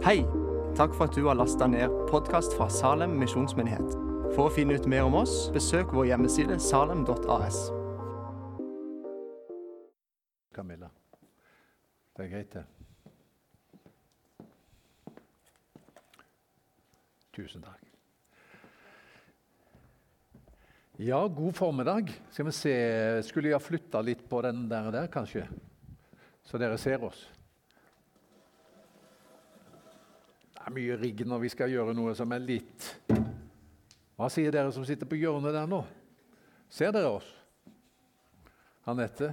Hei! Takk for at du har lasta ned podkast fra Salem misjonsmyndighet. For å finne ut mer om oss, besøk vår hjemmeside salem.as. Camilla. Det er greit, det. Tusen takk. Ja, god formiddag. Skal vi se Skulle jeg ha flytta litt på den der, der, kanskje? Så dere ser oss. Det er mye rigg når vi skal gjøre noe som er litt Hva sier dere som sitter på hjørnet der nå? Ser dere oss? Anette?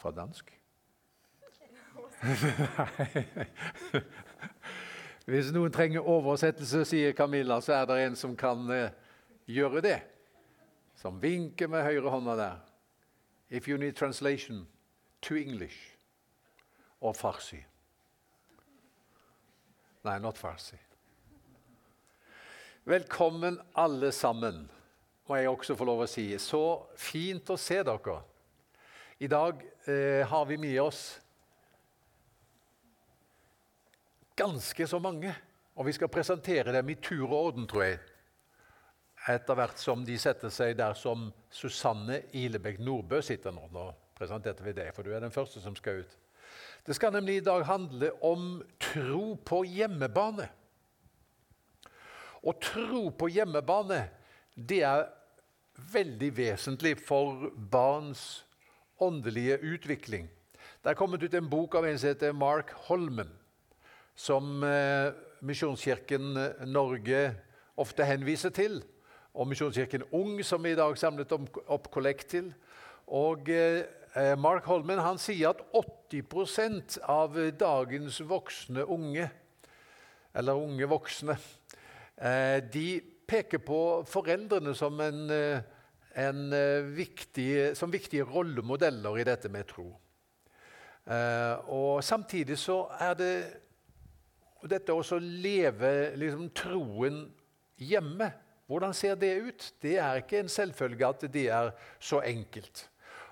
Fra dansk? Hvis noen trenger oversettelse, sier Camilla, så er det en som kan eh, gjøre det. Som vinker med høyre hånda der. If you need translation to English or farsi. Nei, not farsi. Velkommen, alle sammen, må jeg også få lov å si. Så fint å se dere. I dag eh, har vi med oss ganske så mange. Og vi skal presentere dem i tur og orden, tror jeg. Etter hvert som de setter seg der som Susanne Ilebekk Nordbø sitter nå. Nå presenterte vi deg, for du er den første som skal ut. Det skal nemlig i dag handle om tro på hjemmebane. Og tro på hjemmebane, det er veldig vesentlig for barns åndelige utvikling. Det er kommet ut en bok av en som heter Mark Holmen, som eh, Misjonskirken Norge ofte henviser til. Og Misjonskirken Ung, som vi i dag samlet opp kollekt til. Og eh, Mark Holmen han sier at 80% av dagens voksne unge, eller unge voksne, eh, de peker på foreldrene som en eh, en, viktig, som viktige rollemodeller i dette med tro. Og Samtidig så er det dette å leve liksom, troen hjemme. Hvordan ser det ut? Det er ikke en selvfølge at det er så enkelt.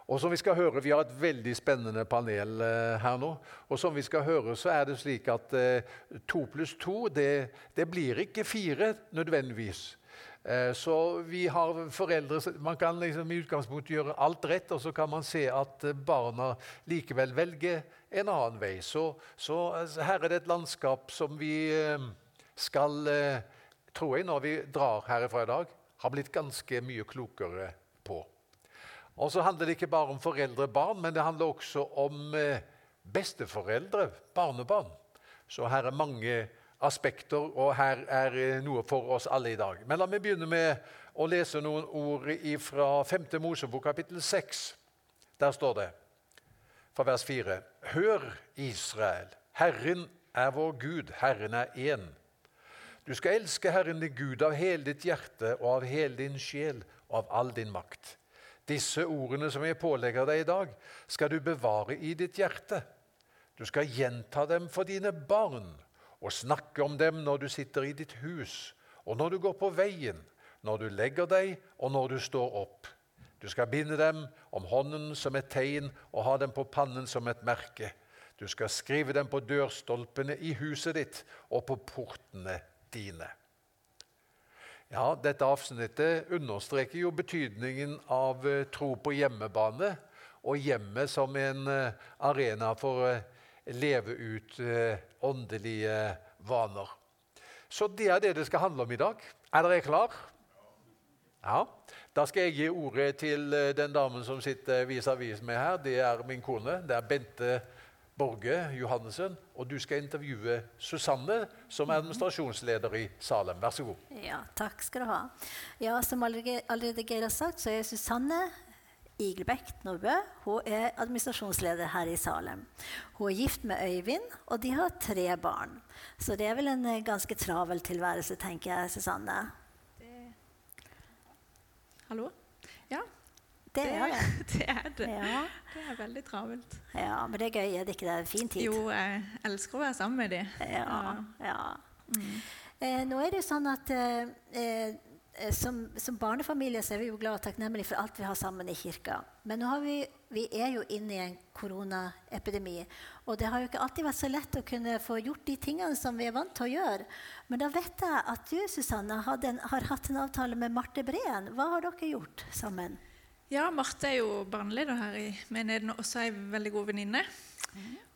Og som Vi skal høre, vi har et veldig spennende panel uh, her nå. og som vi skal høre, så er det slik at to pluss to det, det blir ikke fire nødvendigvis. Eh, så vi har foreldre Man kan liksom i utgangspunktet gjøre alt rett, og så kan man se at eh, barna likevel velger en annen vei. Så, så altså, her er det et landskap som vi eh, skal, tror jeg, når vi drar herifra i dag, har blitt ganske mye klokere på. Og så handler det ikke bare om foreldre og barn, men det handler også om besteforeldre, barnebarn. Så her er mange aspekter, og her er eh, noe for oss alle i dag. Men la meg begynne med å lese noen ord fra 5. Mosebok kapittel 6. Der står det fra vers 4.: Hør, Israel, Herren er vår Gud, Herren er én. Du skal elske Herren din Gud av hele ditt hjerte og av hele din sjel og av all din makt. Disse ordene som jeg pålegger deg i dag, skal du bevare i ditt hjerte. Du skal gjenta dem for dine barn og snakke om dem når du sitter i ditt hus, og når du går på veien, når du legger deg, og når du står opp. Du skal binde dem om hånden som et tegn og ha dem på pannen som et merke. Du skal skrive dem på dørstolpene i huset ditt og på portene dine. Ja, Dette avsnittet understreker jo betydningen av eh, tro på hjemmebane og hjemmet som en eh, arena for å leve ut eh, åndelige vaner. Så det er det det skal handle om i dag. Er dere klar? Ja. Da skal jeg gi ordet til eh, den damen som sitter vis-à-vis meg her. Det er min kone. Det er Bente Borge Johannessen. Og du skal intervjue Susanne, som er administrasjonsleder i Salem. Vær så god. Ja, takk skal du ha. Ja, Som allerede Geir har sagt, så er Susanne Igelbekk Nordbø. Hun er administrasjonsleder her i Salem. Hun er gift med Øyvind, og de har tre barn. Så det er vel en eh, ganske travel tilværelse, tenker jeg, Susanne. Hallo? Ja. Det er det. Det er det. Ja. Det er veldig travelt. ja, men det er gøy. Er det ikke det? En fin tid. Jo, jeg elsker å være sammen med dem. Ja. ja. Eh, nå er det jo sånn at eh, eh, som, som barnefamilie så er vi jo glad og takknemlige for alt vi har sammen i kirka. Men nå har vi, vi er jo inne i en koronaepidemi. Og det har jo ikke alltid vært så lett å kunne få gjort de tingene som vi er vant til å gjøre. Men da vet jeg at du, Susanne, hadde en, har hatt en avtale med Marte Breen. Hva har dere gjort sammen? Ja, Marte er jo barneleder her i menigheten og også ei veldig god venninne.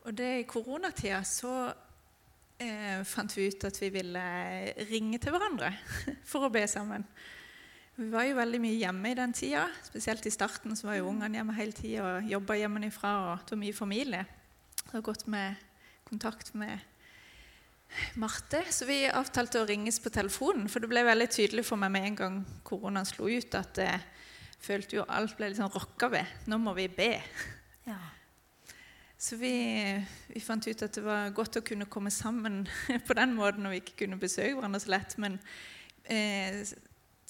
Og det i koronatida så eh, fant vi ut at vi ville ringe til hverandre for å be sammen. Vi var jo veldig mye hjemme i den tida. Spesielt i starten så var jo ungene hjemme hele tida og jobba hjemmefra. og Det var mye familie. Det har gått med kontakt med Marte. Så vi avtalte å ringes på telefonen, for det ble veldig tydelig for meg med en gang koronaen slo ut, at jeg følte jo alt ble litt sånn rokka ved. Nå må vi be. Ja. Så vi, vi fant ut at det var godt å kunne komme sammen på den måten når vi ikke kunne besøke hverandre så lett. Men eh,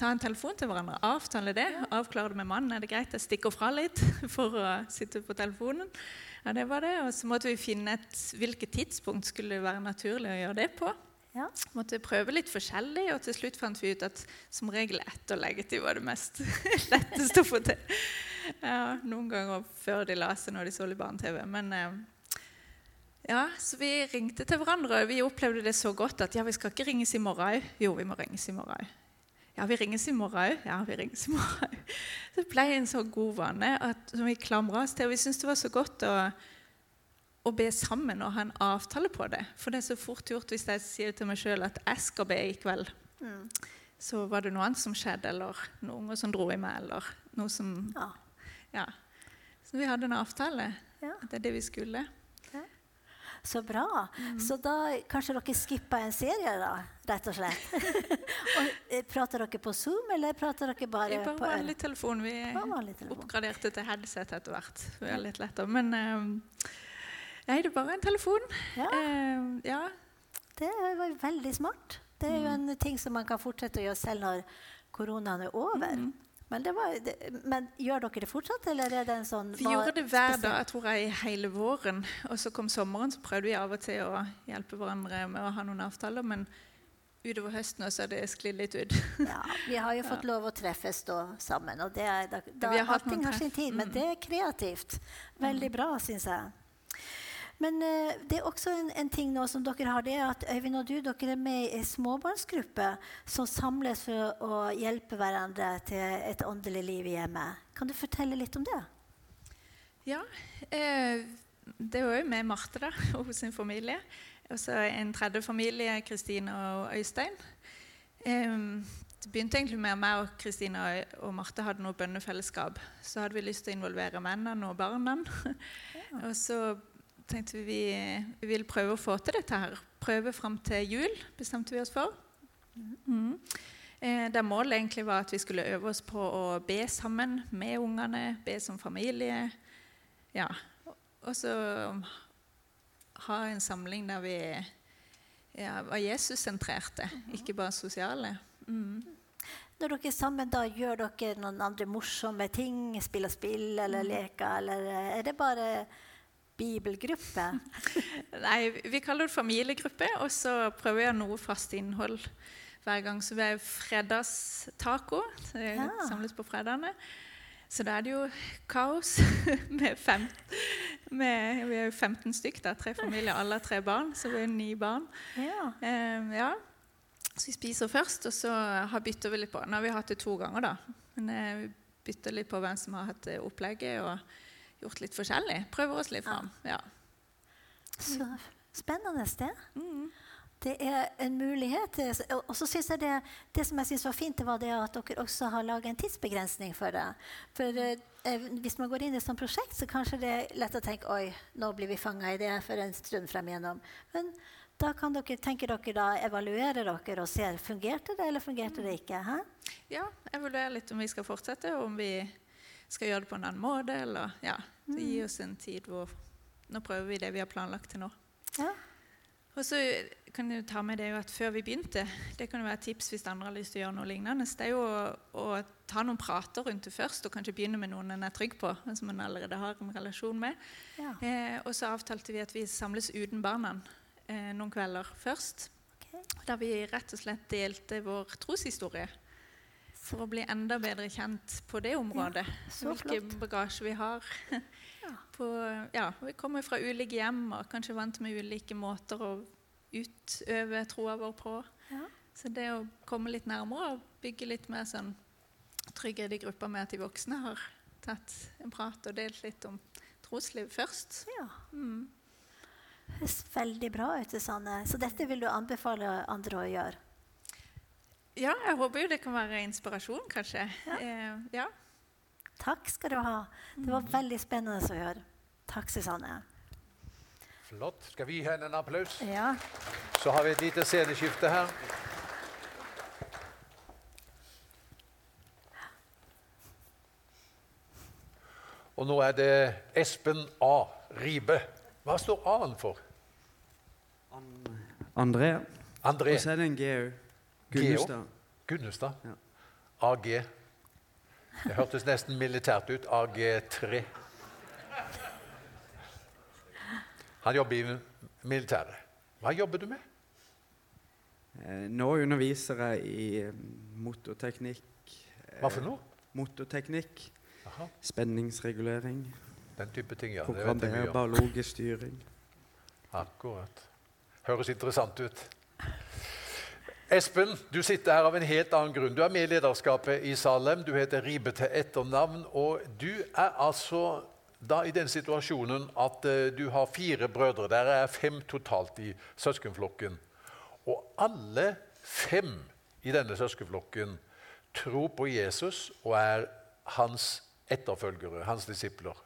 ta en telefon til hverandre, avtale det. Avklare det med mannen. Er det greit jeg stikker fra litt for å sitte på telefonen? Ja, det var det. Og så måtte vi finne et hvilket tidspunkt skulle det være naturlig å gjøre det på. Ja. Måtte prøve litt forskjellig, og til slutt fant vi ut at som regel etter leggetid var det mest letteste å få til. Ja, noen ganger før de la seg når de så litt barne-TV. Men eh, ja, så vi ringte til hverandre. og Vi opplevde det så godt at ja, vi skal ikke ringes i morgen òg. Jo, vi må ringes i morgen òg. Ja, vi ringes i morgen òg. Ja, vi ringes i morgen òg. Det ble en så god vane at, som vi klamra oss til. Og vi syntes det var så godt å å be sammen og ha en avtale på det. For det er så fort gjort hvis jeg sier til meg sjøl at jeg skal be i kveld. Så var det noe annet som skjedde, eller noen unger som dro i meg, eller noe som Ja. Ja. Så vi hadde en avtale. Ja. At det er det vi skulle. Så bra. Så da kanskje dere skippa en serie, da, rett og slett. og, eh, prater dere på Zoom, eller prater dere bare, er bare på vanlig telefon. Vi vanlig telefon. oppgraderte til headset etter hvert. Det er litt lettere. Men eh, nei, det er bare en telefon. Ja. Eh, ja. Det var veldig smart. Det er jo en ting som man kan fortsette å gjøre selv når koronaen er over. Men, det var, det, men gjør dere det fortsatt, eller er det en sånn Vi gjorde det hver dag jeg tror jeg, hele våren. Og så kom sommeren, så prøvde vi av og til å hjelpe hverandre med å ha noen avtaler. Men utover høsten også har det sklidd litt ut. Ja, vi har jo fått lov å treffes da sammen, og det er, da, da, har allting har sin tid, men Mm. det er kreativt. Veldig bra, syns jeg. Men eh, det er også en, en ting nå som dere har, det er at Øyvind og du dere er med i en småbarnsgruppe som samles for å hjelpe hverandre til et åndelig liv i hjemmet. Kan du fortelle litt om det? Ja, eh, det var jo med Marte da, og sin familie. Og så en tredje familie, Kristine og Øystein. Eh, det begynte egentlig med meg og Kristine og, Marte hadde noe bønnefellesskap. Så hadde vi lyst til å involvere mennene og barna. og så tenkte vi vi vil prøve å få til dette her. Prøve fram til jul, bestemte vi oss for. Mm. Eh, der målet egentlig var at vi skulle øve oss på å be sammen med ungene, be som familie. Ja. Og så ha en samling der vi ja, var Jesus-sentrerte, ikke bare sosiale. Mm. Når dere er sammen, da gjør dere noen andre morsomme ting? Spiller spill eller leker, eller eh, er det bare bibelgruppe? Nei, vi kaller det familiegruppe, og så prøver vi å ha noe fast innhold hver gang. Så vi er fredagstaco. Ja. Samles på fredagene. Så da er det jo kaos med fem med, Vi er jo 15 stykk, da, tre familier, alle har tre barn, så vi er ni barn. Ja. Eh, ja. Så vi spiser først, og så bytter vi litt på. Nå har vi hatt det to ganger, da. Men eh, vi bytter litt på hvem som har hatt opplegget, og gjort litt forskjellig. Prøver oss litt fram. Ja. Så spennende sted. Mm. Det er en mulighet. og- så synes jeg det, det som jeg synes var fint, det var det at dere også har laget en tidsbegrensning for det. For eh, eh, hvis man går inn i et sånt prosjekt, så kanskje det er lett å tenke oi, nå blir vi fanga i det for en stund frem igjennom. Men da kan dere, tenker dere da, evaluere dere og se fungerte det eller fungerte det ikke. Hæ? ja, evaluere litt om vi skal fortsette, og om vi skal gjøre det på en annen måte. Eller ja, det gi oss en tid hvor Nå prøver vi det vi har planlagt til nå. Ja. Og så kan du ta med det at Før vi begynte, det kan være et tips hvis andre har lyst til å gjøre noe lignende, det er jo å, å ta noen prater rundt det først, og kanskje begynne med noen en er trygg på, som man allerede har en relasjon med. Ja. Eh, og så avtalte vi at vi samles uten barna eh, noen kvelder først. Okay. Der vi rett og slett delte vår troshistorie. For å bli enda bedre kjent på det området. Ja, Hvilken bagasje vi har. På, ja, vi kommer fra ulike hjem og kanskje vant med ulike måter å utøve troa vår på. Ja. Så det å komme litt nærmere og bygge litt mer sånn trygghet i gruppa med at de voksne har tatt en prat og delt litt om trosliv først. ja. Mm. Høres veldig bra ut, Susanne. Så dette vil du anbefale andre å gjøre? Ja, jeg håper jo det kan være inspirasjon, kanskje. Ja. Eh, ja. Takk skal du ha. Det var veldig spennende å høre. Takk, Susanne. Flott. Skal vi gi henne en applaus? Ja. Så har vi et lite sceneskifte her. Og nå er det Espen A. Ribe. Hva står A-en for? André. André Og så er det en G òg. Gunnestad. Gunnestad. Ja. AG. Det hørtes nesten militært ut. AG3. Han jobber i militæret. Hva jobber du med? Eh, Nå underviser jeg i eh, motorteknikk. Hva for noe? Motorteknikk, Aha, spenningsregulering, den type ting, ja. Programmerbar logisk styring. Akkurat. Høres interessant ut. Espen, du sitter her av en helt annen grunn. Du er med i lederskapet i Salem. Du heter Ribe til etternavn. Og du er altså da i den situasjonen at eh, du har fire brødre. Der er fem totalt i søskenflokken. Og alle fem i denne søskenflokken tror på Jesus og er hans etterfølgere, hans disipler.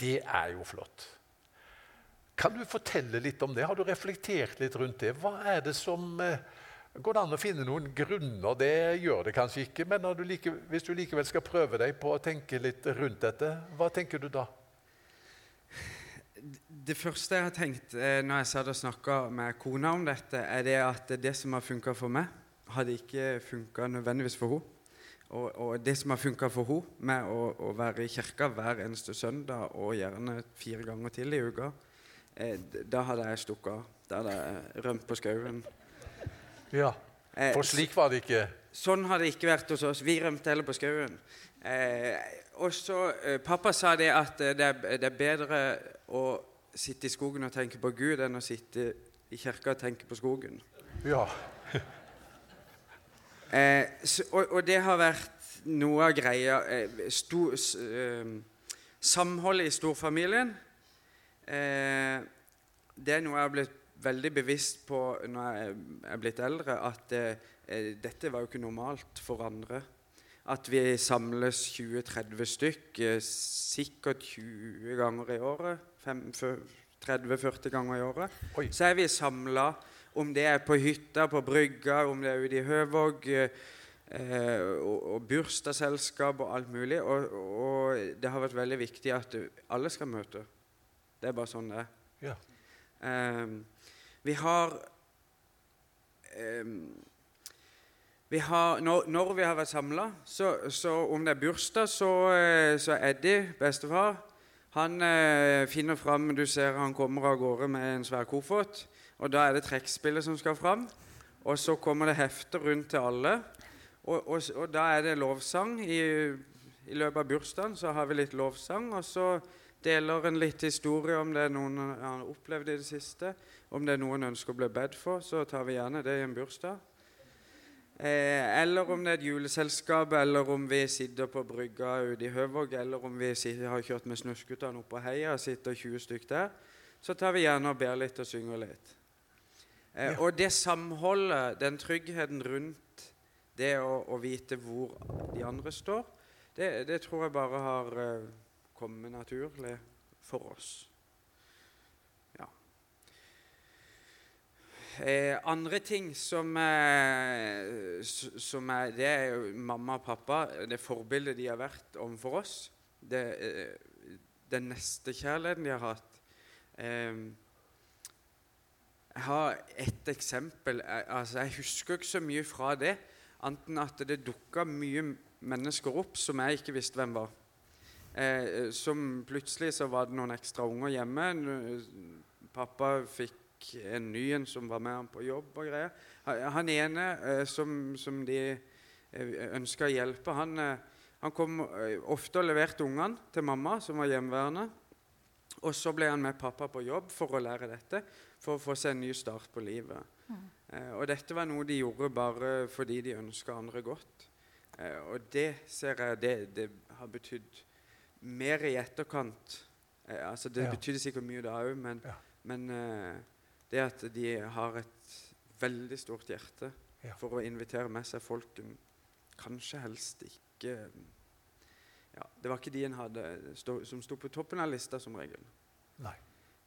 Det er jo flott. Kan du fortelle litt om det? Har du reflektert litt rundt det? Hva er det som eh, Går det an å finne noen grunner? Det gjør det kanskje ikke, men du like, hvis du likevel skal prøve deg på å tenke litt rundt dette, hva tenker du da? Det første jeg har tenkt eh, når jeg satt og snakka med kona om dette, er det at det som har funka for meg, hadde ikke funka nødvendigvis for henne. Og, og det som har funka for henne, med å, å være i kirka hver eneste søndag og gjerne fire ganger til i uka, eh, da hadde jeg stukket av. Da hadde jeg rømt på skauen. Ja, Eh, For slik var det ikke. Sånn har det ikke vært hos oss. Vi rømte heller på skauen. Eh, og så, eh, Pappa sa det at det er, det er bedre å sitte i skogen og tenke på Gud enn å sitte i kirka og tenke på skogen. Ja. Eh, så, og, og det har vært noe av greia eh, sto, eh, Samholdet i storfamilien. Eh, det er noe jeg har blitt veldig bevisst på når jeg er blitt eldre, at eh, eh, dette var jo ikke normalt for andre. At vi samles 20-30 stykk, eh, sikkert 20 ganger i året. 30-40 ganger i året. Oi. Så er vi samla, om det er på hytta, på brygga, om det er ute i Høvåg, eh, eh, og, og bursdagsselskap og alt mulig. Og, og det har vært veldig viktig at alle skal møte. Det er bare sånn det er. ja. Ehm, vi har ehm, vi har, når, når vi har vært samla, så, så om det er bursdag, så, eh, så Eddie, bestefar, han eh, finner fram Du ser han kommer av gårde med en svær koffert. Og da er det trekkspillet som skal fram. Og så kommer det hefter rundt til alle. Og, og, og da er det lovsang. I, I løpet av bursdagen så har vi litt lovsang. Og så deler en litt historie om det noen har opplevd i det siste. Om det er noen ønsker å bli bedt for, så tar vi gjerne det i en bursdag. Eh, eller om det er et juleselskap, eller om vi sitter på brygga ute i Høvåg, eller om vi sitter, har kjørt med snøskutene opp på heia og sitter 20 stykk der, så tar vi gjerne og ber litt og synger litt. Eh, Og det samholdet, den tryggheten rundt det å, å vite hvor de andre står, det, det tror jeg bare har eh, kommet naturlig for oss. Eh, andre ting som, eh, som er Det er jo mamma og pappa. Det forbildet de har vært overfor oss. Det, eh, den nestekjærligheten de har hatt. Eh, jeg har et eksempel. Jeg, altså, jeg husker ikke så mye fra det, annet enn at det dukka mye mennesker opp som jeg ikke visste hvem var. Eh, som plutselig så var det noen ekstra unger hjemme. Pappa fikk en ny en som var med ham på jobb og greier. Han ene eh, som, som de eh, ønska å hjelpe, han, eh, han kom ofte og leverte ungene til mamma, som var hjemmeværende. Og så ble han med pappa på jobb for å lære dette, for å få seg en ny start på livet. Mm. og dette var noe de gjorde bare fordi de ønska andre godt. Eh, og det ser jeg det, det har betydd mer i etterkant. Altså Det Ja. betydde sikkert mye da òg, men, Ja. men eh, det er at de har et veldig stort hjerte Ja. for å invitere med seg folken Kanskje helst ikke ja, Det var ikke de en hadde stå, som sto på toppen av lista, som regel. Nei.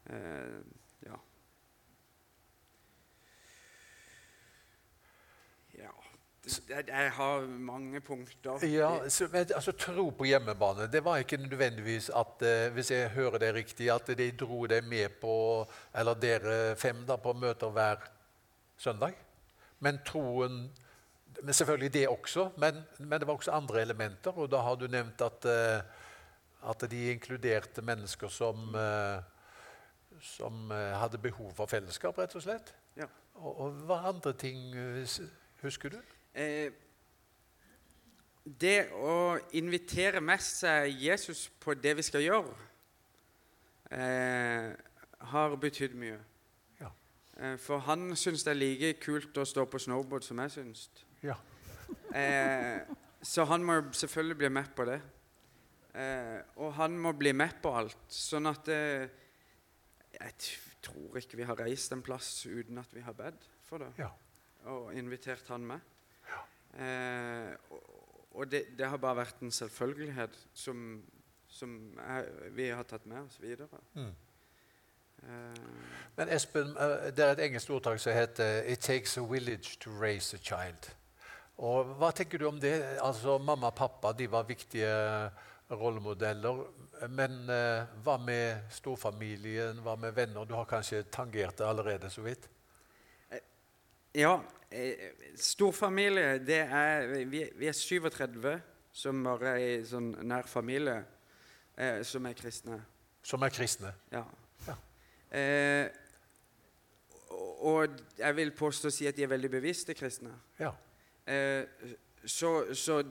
Eh. Ja det, det, Jeg har mange punkter. Ja, så, men, altså Tro på hjemmebane det var ikke nødvendigvis at eh, hvis jeg hører det riktig, at de dro deg med på Eller dere fem da, på møter hver søndag. Men troen men Selvfølgelig det også, men, men det var også andre elementer. Og da har du nevnt at, eh, at de inkluderte mennesker som, eh, som hadde behov for fellesskap, rett og slett. Ja. Og, og hva andre ting husker du? Eh, det å invitere med seg Jesus på det vi skal gjøre, eh, har betydd mye. Ja. Eh, for han syns det er like kult å stå på snowboard som jeg syns. Ja. Eh, så han må selvfølgelig bli med på det. Eh, og han må bli med på alt. Sånn at eh, Jeg tror ikke vi har reist en plass uten at vi har bedt for det. Ja. Og invitert han med. Eh, og det, det har bare vært en selvfølgelighet som, som er, vi har tatt med oss videre. Mm. Eh, Men Espen, eh, det er et engelsk ordtak som heter 'It takes a village to raise a child'. Og Hva tenker du om det? Altså, Mamma og pappa de var viktige rollemodeller. Men eh, hva med storfamilien, hva med venner? Du har kanskje tangert det allerede så vidt? Ja, eh, storfamilie det er vi, vi er 37 som er i sånn nær familie, eh, som er kristne. Som er kristne. Ja. Ja. Eh, og jeg vil påstå å si at de er veldig bevisste kristne. Ja. Eh, så så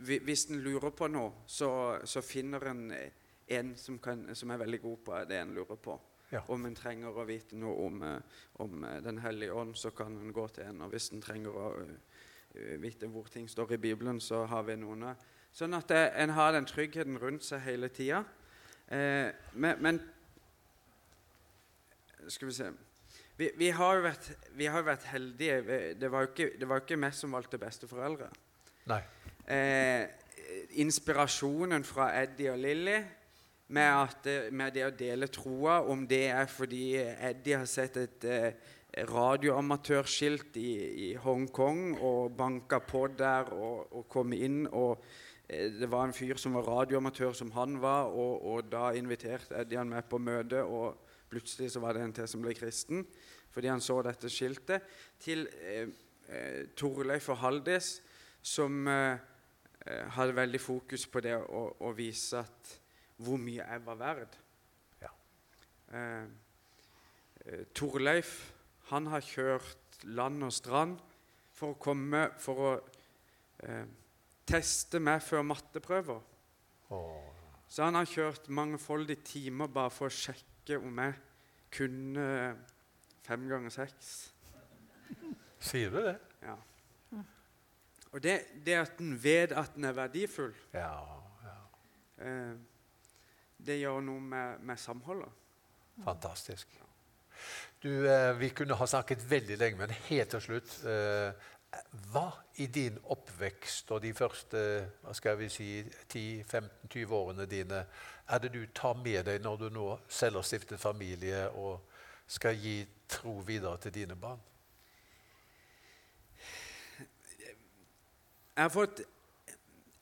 hvis en lurer på noe, så, så finner en en som, kan, som er veldig god på det en lurer på. Ja. Om en trenger å vite noe om, eh, om eh, Den hellige ånd, så kan en gå til en. Og hvis en trenger å eh, vite hvor ting står i Bibelen, så har vi noen. Sånn at en har den tryggheten rundt seg hele tida. Eh, men, men Skal vi se vi, vi, har jo vært, vi har jo vært heldige. Det var jo ikke, det var jo ikke vi som valgte besteforeldre. Nei. Eh, inspirasjonen fra Eddie og Lilly med, at, eh, med det å dele troa, om det er fordi Eddie har sett et eh, radioamatørskilt i, i Hongkong og banka på der og, og kom inn. og eh, Det var en fyr som var radioamatør som han var, og, og da inviterte Eddie han med på møte. og Plutselig så var det en til som ble kristen fordi han så dette skiltet. Til eh, Torleif og Haldis, som eh, hadde veldig fokus på det å, å vise at hvor mye jeg var verd. Ja. Eh, eh, Torleif han har kjørt land og strand for å komme For å eh, teste meg før matteprøver. Så han har kjørt mangefoldige timer bare for å sjekke om jeg kunne fem ganger seks. Sier du det? Ja. Og det, det at en vet at en er verdifull, Ja. ja. eh, det gjør noe med, med samholdet. Fantastisk. Du, eh, Vi kunne ha snakket veldig lenge, men helt til slutt eh, Hva i din oppvekst og de første hva skal vi si, 10-15-20 årene dine er det du tar med deg når du nå selv har stiftet familie og skal gi tro videre til dine barn? Jeg har fått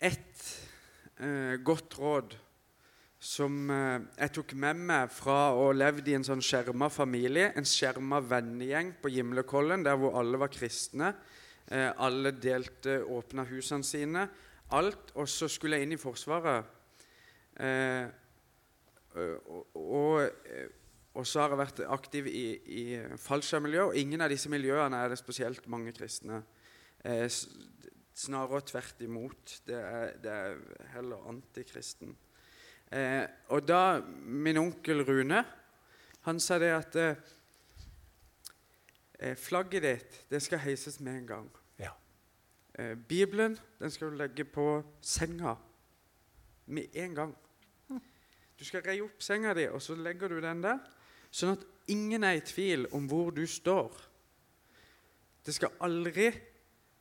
ett eh, godt råd som eh, jeg tok med meg fra å levd i en sånn skjerma familie, en skjerma vennegjeng på Gimlekollen, der hvor alle var kristne. Eh, alle delte, åpna husene sine. Alt. Og så skulle jeg inn i Forsvaret. Eh, og, og, og, så har jeg vært aktiv i, i fallskjermmiljø, og ingen av disse miljøene er det spesielt mange kristne. Snarere tvert imot. Det er, det er heller antikristen. Eh, og da min onkel Rune han sa det at eh, flagget ditt det skal heises med en gang. Ja. Eh, Bibelen den skal du legge på senga med en gang. Du skal reie opp senga di, og så legger du den der, sånn at ingen er i tvil om hvor du står. Det skal aldri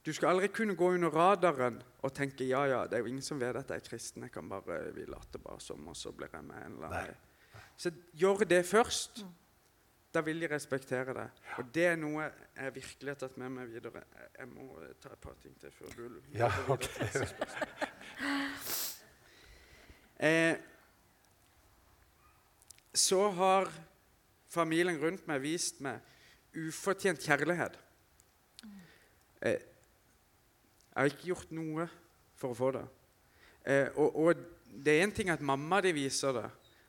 du skal aldri kunne gå under radaren og tenke ja, ja, det er jo ingen som vet at jeg er kristen. Jeg kan bare, vi later bare som, og så blir jeg med en eller annen. Så gjør det først. Da vil de respektere det. Og det er noe jeg virkelig har tatt med meg videre. Jeg må ta et par ting til før du Ja, ok. eh, så har familien rundt meg vist meg ufortjent kjærlighet. Eh, jeg har ikke gjort noe for å få det. Eh, og, og, det er én ting at mamma de viser det,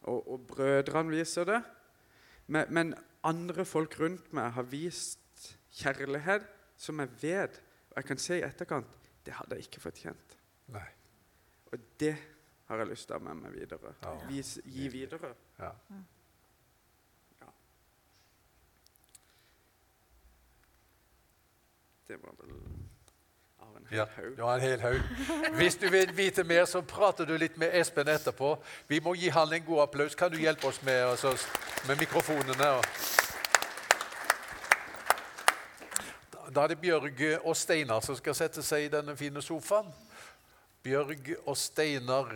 og, og brødrene viser det, men, men, andre folk rundt meg har vist kjærlighet som jeg vet, og jeg kan se i etterkant det hadde jeg ikke fortjent. Nei. Og det har jeg lyst til å ha med meg videre. Ja. Vis, gi videre. Ja. Ja. Det var vel Ja, du har en hel haug. Hvis du vil vite mer, så prater du litt med Espen etterpå. Vi må gi han en god applaus. Kan du hjelpe oss med, altså, med mikrofonene? Da er det Bjørg og Steinar som skal sette seg i denne fine sofaen. Bjørg og Steinar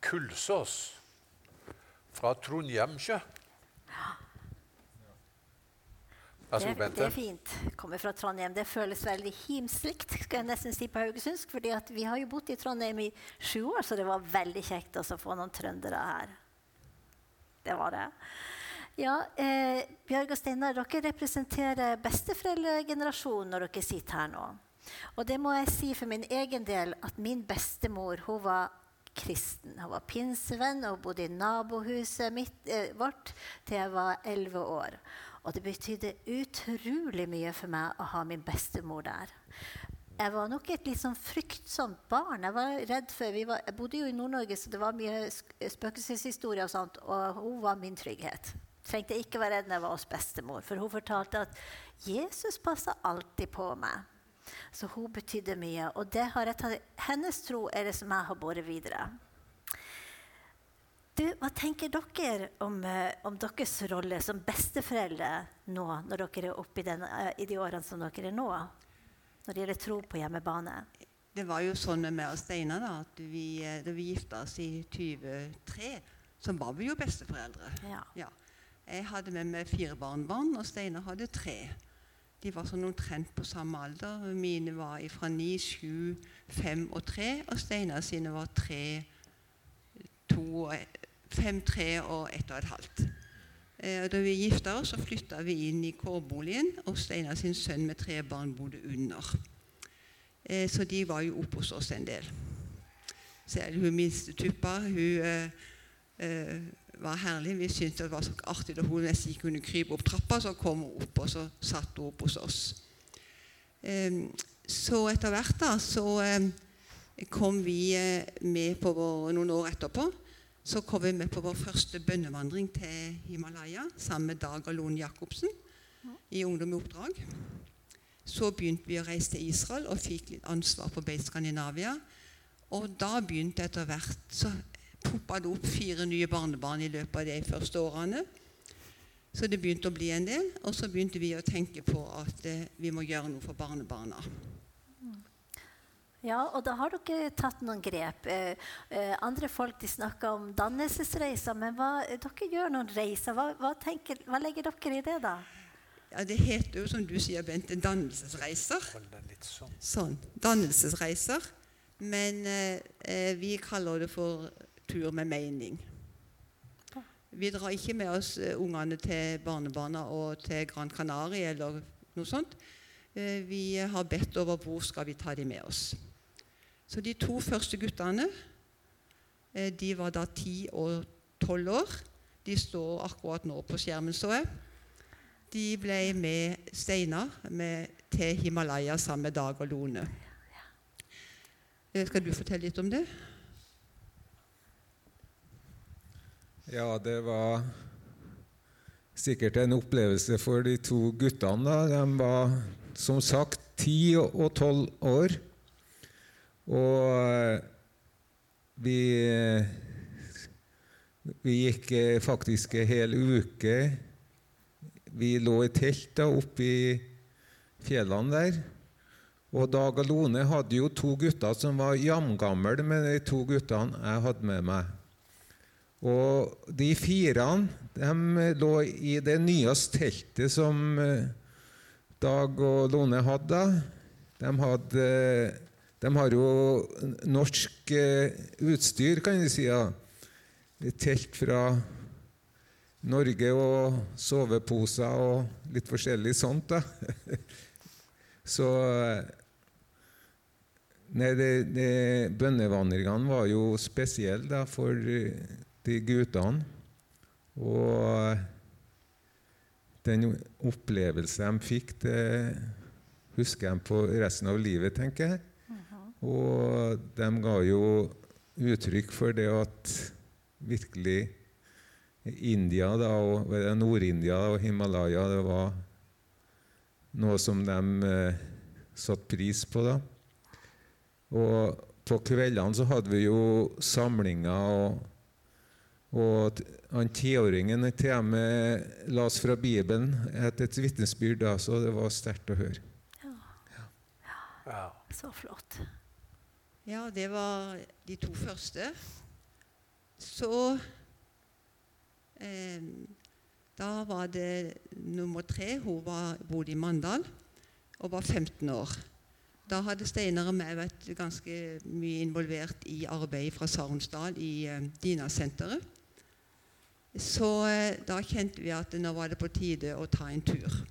Kulsås fra Trondheimsjø. Vær så Det, det er fint. Kommer fra Trondheim. Det føles veldig himslikt skal jeg nesten si på haugesundsk. fordi vi har jo bodd i Trondheim i sju år, så det var veldig kjekt å få noen trøndere her. Det var det. Ja, eh, Bjørg og Steinar, dere representerer besteforeldregenerasjonen når dere sitter her nå. Og det må jeg si for min egen del at min bestemor hun var kristen. Hun var pinsevenn og bodde i nabohuset mitt, eh, vårt til jeg var elleve år. Og det betydde utrolig mye for meg å ha min bestemor der. Jeg var nok et litt sånn fryktsomt barn. Jeg var redd for, var, jeg bodde jo i Nord-Norge, så det var mye spøkelseshistorie og sånt. Og hun var min trygghet. Trengte ikke være redd når jeg var hos bestemor, for hun fortalte at Jesus passa alltid på meg. Så hun betydde mye. Og det har jeg tatt, hennes tro er det som jeg har båret videre. Du, hva tenker dere om, eh, om deres rolle som besteforeldre nå, når dere er oppe i, den, eh, i de årene som dere er nå? Når det gjelder tro på hjemmebane? Det var jo sånn med meg og Steinar da, at vi, eh, da vi gifta oss i 23, så var vi jo besteforeldre. Ja. Ja. Jeg hadde med meg fire barnebarn, og Steinar hadde tre. De var sånn omtrent på samme alder. Mine var fra ni, sju, fem og tre, og Steinar sine var tre, to, og fem, tre og ett og et halvt. Eh, da vi gifta oss, så flytta vi inn i kårboligen, og Steinar sin sønn med tre barn bodde under. Eh, så de var jo oppe hos oss en del. Så er det hun minste tuppa, hun eh, eh, var herlig. Vi syntes det var så artig da hun nesten ikke kunne krype opp trappa, så kom hun opp, og så satt hun opp hos oss. Så etter hvert da, så kom vi med på vår, noen år etterpå, så kom vi med på vår første bønnevandring til Himalaya sammen med Dag og Lone Jacobsen i Ungdom i oppdrag. Så begynte vi å reise til Israel og fikk litt ansvar på Beit Skandinavia. Og da begynte etter hvert så poppa det opp fire nye barnebarn i løpet av de første årene. Så det begynte å bli en del. Og så begynte vi å tenke på at eh, vi må gjøre noe for barnebarna. Ja, og da har dere tatt noen grep. Eh, eh, andre folk de snakker om dannelsesreiser, men hva, dere gjør noen reiser. Hva, hva, tenker, hva legger dere i det, da? Ja, Det heter jo, som du sier, Bente, dannelsesreiser. Sånn. Sånn. Dannelsesreiser. Men eh, eh, vi kaller det for tur med mening. Vi drar ikke med oss eh, ungene til barnebarna og til Gran Canaria eller noe sånt. Eh, vi har bedt over hvor skal vi ta dem med oss. Så de to første guttene eh, de var da ti og tolv år. De står akkurat nå på skjermen, så jeg. De ble med Steinar til Himalaya sammen med Dag og Lone. Eh, Skal du fortelle litt om det? Ja, det var sikkert en opplevelse for de to guttene. De var som sagt ti og tolv år. Og eh, vi, vi gikk eh, faktisk en hel uke. Vi lå i telt oppe i fjellene der. Og Dag og Lone hadde jo to gutter som var jamgamle med de to guttene jeg hadde med meg. Og de fire de lå i det nyeste teltet som eh, Dag og Lone hadde. De, hadde, de har jo norsk eh, utstyr, kan vi si. Ja. Telt fra Norge og soveposer og litt forskjellig sånt. da. Så Nei, det, det, Bønnevandringene var jo spesielle for eh, de guttene. Og den opplevelsen de fikk, det husker jeg på resten av livet, tenker jeg. Og de ga jo uttrykk for det at virkelig India da, og Nord-India og Himalaya det var noe som de eh, satte pris på. da. Og på kveldene så hadde vi jo samlinger, og, og han tiåringen til og med las fra Bibelen etter et vitnesbyrd, da, så det var sterkt å høre. Ja. Så flott. Ja, det var de to første. Så eh, Da var det nummer tre. Hun var, bodde i Mandal og var 15 år. Da hadde Steinar og meg vært ganske mye involvert i arbeidet fra Saronsdal i eh, Dina-senteret. Så eh, da kjente vi at nå var det på tide å ta en tur.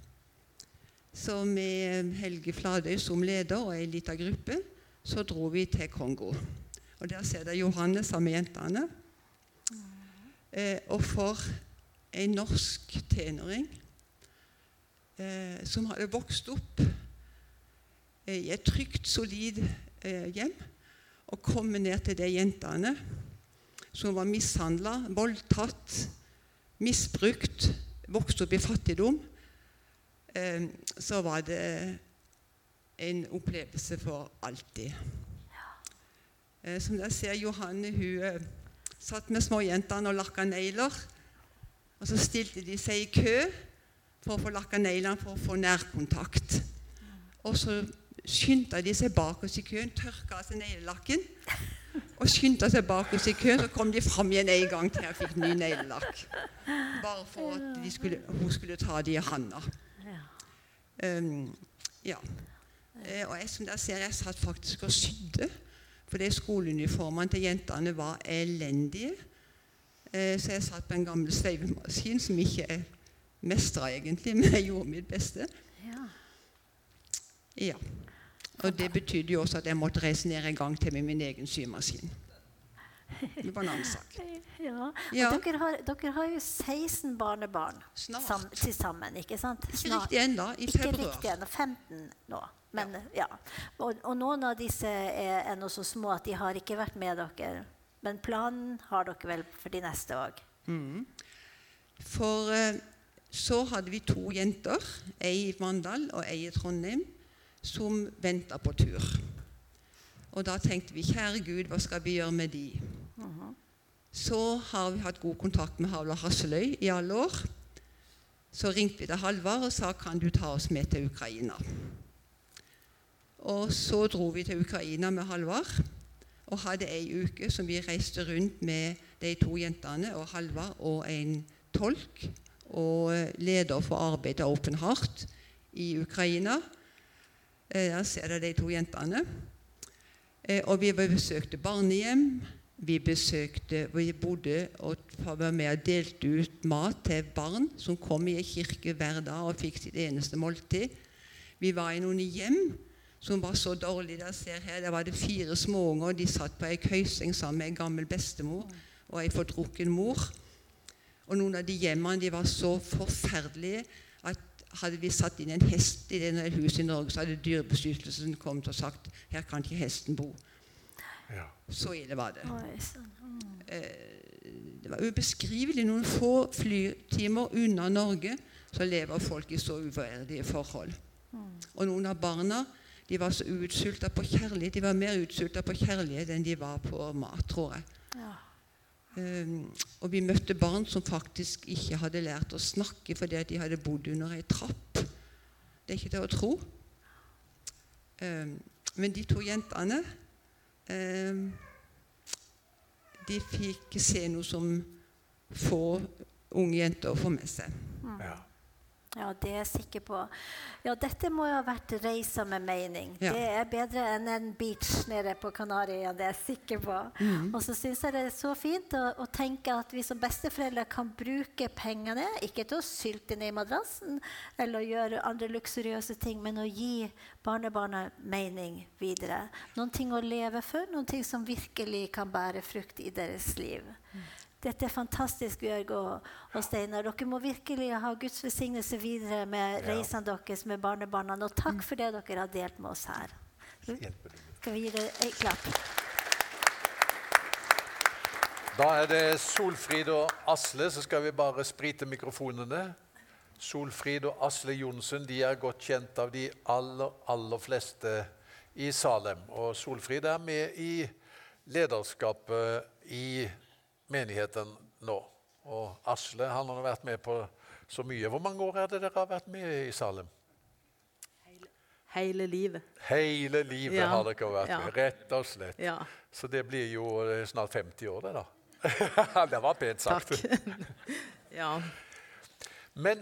Så med Helge Fladøy som leder og ei lita gruppe så dro vi til Kongo. Og Der ser dere Johannes sammen med jentene. Eh, og for en norsk tenåring eh, som hadde vokst opp eh, i et trygt, solid eh, hjem, og komme ned til de jentene som var mishandla, voldtatt, misbrukt, vokst opp i fattigdom, eh, så var det en opplevelse for alltid. Ja. som dere ser, Johanne hun eh, satt med småjentene og lakka negler. Og så stilte de seg i kø for å få lakka neglene for å få nærkontakt. Og så skyndte de seg bak oss i køen, tørka av seg neglelakken. Og skyndte seg bak oss i køen, så kom de fram igjen en gang til jeg fikk ny neglelakk. Bare for at de skulle, hun skulle ta de i handa. Um, ja. Eh, og jeg, som dere ser, jeg satt faktisk og sydde. Fordi skoleuniformene til jentene var elendige. Eh, så jeg satt på en gammel sveivemaskin som ikke jeg mestra egentlig, men jeg gjorde mitt beste. Ja. Ja. Og det betydde jo også at jeg måtte reise ned en gang til med min egen symaskin. Det var en annen sak. Ja. Og Dere, har, dere har jo 16 barnebarn sam, til sammen, ikke sant? Ikke riktig ennå. I februar. Ikke riktig ennå. 15 nå. Men, ja. Og, og noen av disse er ennå så små at de har ikke vært med dere. Men planen har dere vel for de neste òg? For eh, så hadde vi to jenter, ei i Mandal og ei i Trondheim, som venta på tur. Og da tenkte vi kjære Gud, hva skal vi gjøre med de? Så har vi hatt god kontakt med Havla Hasseløy i alle år. Så ringte vi til Halvard og sa kan du ta oss med til Ukraina. Og så dro vi til Ukraina med Halvard og hadde ei uke som vi reiste rundt med de to jentene og Halvard og en tolk og leder for arbeidet Open Heart i Ukraina. Eh, Der ser dere de to jentene. Eh, Og vi besøkte barnehjem, vi besøkte Vi bodde og var med og delte ut mat til barn som kom i en kirke hver dag og fikk sitt eneste måltid. Vi var i noen hjem som var så dårlig. Der ser her, der var det fire småunger. De satt på ei køyseng sammen med en gammel bestemor og ei fordrukken mor. Og noen av de hjemmene de var så forferdelige at hadde vi satt inn en hest i det huset i Norge, så hadde Dyrebeskyttelsen kommet og sagt her kan ikke hesten bo. Ja. Så ille var det. Sånn. Eh, Det var ubeskrivelig. Noen få flytimer unna Norge så lever folk i så uverdige forhold. Og noen av barna de var så utsulta på kjærlighet. De var mer utsulta på kjærlighet enn de var på mat, tror jeg. Ja. Um, og vi møtte barn som faktisk ikke hadde lært å snakke fordi at de hadde bodd under ei trapp. Det er ikke til å tro. Um, men de to jentene um, De fikk se noe som få unge jenter får med seg. Ja. Ja, det er jeg sikker på. Ja, dette må jo ha vært reiser med mening. Ja. Det er bedre enn en beach nede på Kanariøya, det er jeg sikker på. Mm. Og så syns jeg det er så fint å, å tenke at vi som besteforeldre kan bruke pengene, ikke til å sylte ned i madrassen eller gjøre andre luksuriøse ting, men å gi barnebarna mening videre. Noen ting å leve for, noen ting som virkelig kan bære frukt i deres liv. Dette er fantastisk, Bjørg og, og Steinar. Dere må virkelig ha Guds velsignelse videre med reisene deres med barnebarna. Og takk for det dere har delt med oss her. Skal vi gi dere en klapp? Da er det Solfrid og Asle, så skal vi bare sprite mikrofonene. Solfrid og Asle Johnsen de er godt kjent av de aller, aller fleste i Salem. Og Solfrid er med i lederskapet i menigheten nå. Og Asle han har vært med på så mye. Hvor mange år er det dere har vært med i Salem? Hele livet. Hele livet Ja. har dere vært med, rett og slett. Ja. Så det blir jo eh, snart 50 år, det da. det var pent sagt. Takk. ja. Men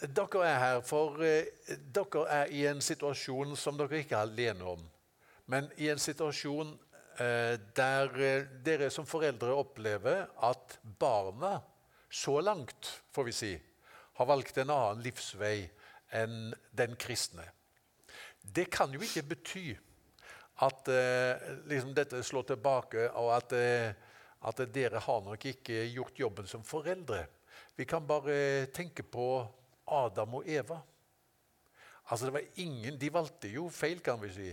dere er her, for eh, dere er i en situasjon som dere ikke er alene om. Men i en situasjon der eh, dere som foreldre opplever at barna, så langt får vi si, har valgt en annen livsvei enn den kristne. Det kan jo ikke bety at eh, liksom dette slår tilbake, og at, eh, at dere har nok ikke gjort jobben som foreldre. Vi kan bare tenke på Adam og Eva. Altså det var ingen, De valgte jo feil, kan vi si.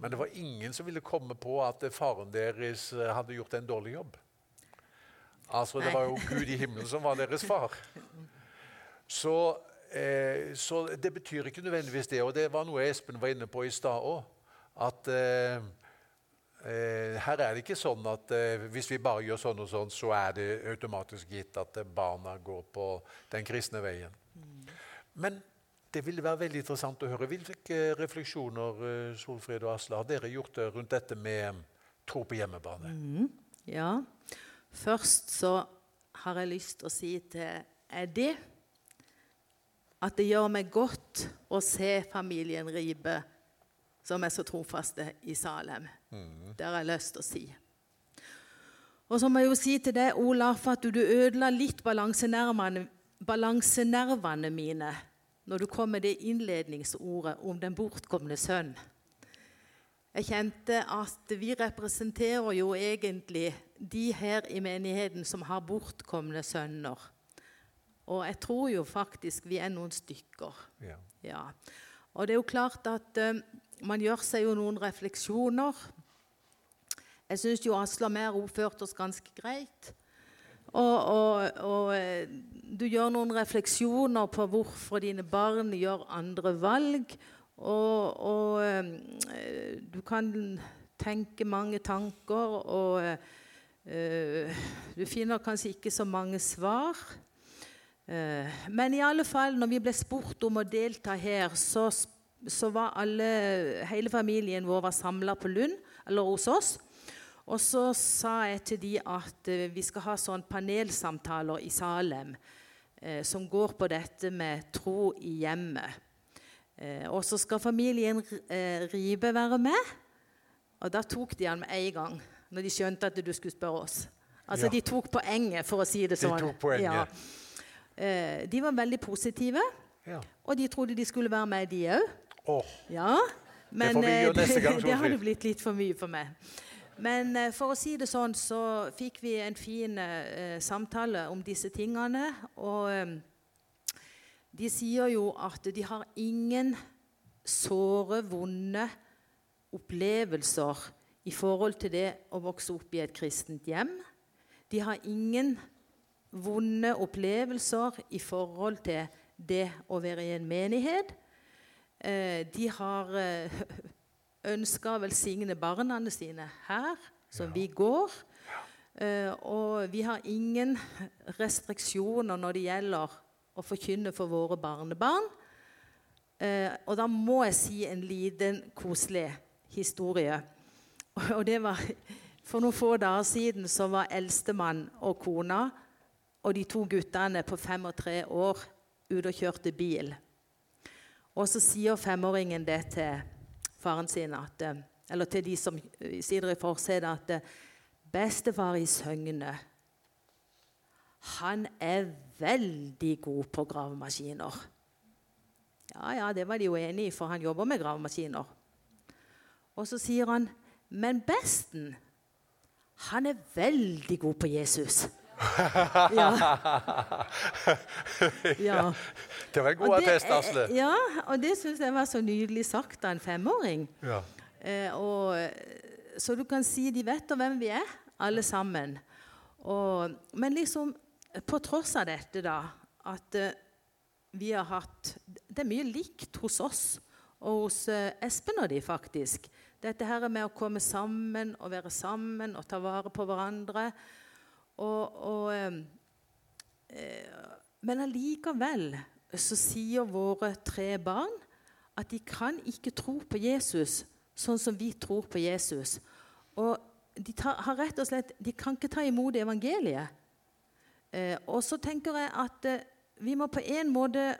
Men det var ingen som ville komme på at faren deres eh, hadde gjort en dårlig jobb. Altså Det var jo Gud i himmelen som var deres far. Så, eh, så det betyr ikke nødvendigvis det. Og det var noe Espen var inne på i stad òg. At eh, eh, her er det ikke sånn at eh, hvis vi bare gjør sånn og sånn, så er det automatisk gitt at barna går på den kristne veien. Men det ville være veldig interessant å høre. Hvilke refleksjoner Solfred Solfrid og Asle, har dere gjort eh, rundt dette med tro på hjemmebane? ja. Først så har jeg lyst til å si til Eddie at det gjør meg godt å se familien Ribe, som er så trofaste i Salem. Det har jeg lyst til å si. Og så må jeg jo si til deg, Olaf, at du ødela litt balansenervene, balansenervene mine når du kom med det innledningsordet om den bortkomne sønn. Jeg kjente at vi representerer jo egentlig de her i menigheten som har bortkomne sønner. Og jeg tror jo faktisk vi er noen stykker. Ja. Ja. Og det er jo klart at uh, man gjør seg jo noen refleksjoner. Jeg syns jo Asla og oppførte oppført oss ganske greit. Og, og, og eh, du gjør noen refleksjoner på hvorfor dine barn gjør andre valg. Og, og eh, du kan tenke mange tanker, og uh, du finner kanskje ikke så mange svar. Men i alle fall, når vi ble spurt om å delta her, så, så var alle, hele familien vår samla på Lund, eller hos oss. Og så sa jeg til de at eh, vi skal ha sånn panelsamtaler i Salem eh, som går på dette med tro i hjemmet. Eh, og så skal familien eh, Ribe være med. Og da tok de han med en gang. når de skjønte at du skulle spørre oss. Altså, Ja. De tok poenget, for å si det sånn. tok poenget. Ja. Eh, de var veldig positive, Ja. og de trodde de skulle være med, de òg. Oh. Ja, men eh, gang, det Solfrid. hadde blitt litt for mye for meg. Men eh, for å si det sånn, så fikk vi en fin eh, samtale om disse tingene. Og eh, de sier jo at de har ingen såre, vonde opplevelser i forhold til det å vokse opp i et kristent hjem. De har ingen vonde opplevelser i forhold til det å være i en menighet. Eh, de har ønska å velsigne barna sine her, som vi går. Uh, og vi har ingen restriksjoner når det gjelder å forkynne for våre barnebarn. Uh, og da må jeg si en liten, koselig historie. Og det var For noen få dager siden så var eldstemann og kona og de to guttene på fem og tre år ute og kjørte bil. Og så sier femåringen det til faren sin, at, eh, eller til de som sitter i forsetet, at eh, bestefar i Søgne han er veldig god på gravemaskiner. Ja, ja, det var de jo enig i, for han jobber med gravemaskiner. Og så sier han, men besten, han er veldig god på Jesus. ja. ja. det var en god attest, Asle. Ja, og det syns jeg var så nydelig sagt av en femåring. Ja. Eh, og, så du kan si de vet hvem vi er, alle sammen. Og, men liksom, på tross av dette, da, at eh, vi har hatt Det er mye likt hos oss og hos eh, Espen og de, faktisk. Dette her med å komme sammen og være sammen og ta vare på hverandre. Og, og, eh, men allikevel så sier våre tre barn at de kan ikke tro på Jesus sånn som vi tror på Jesus. Og de tar, har rett og slett, de kan ikke ta imot evangeliet. Eh, og så tenker jeg at eh, vi må på en måte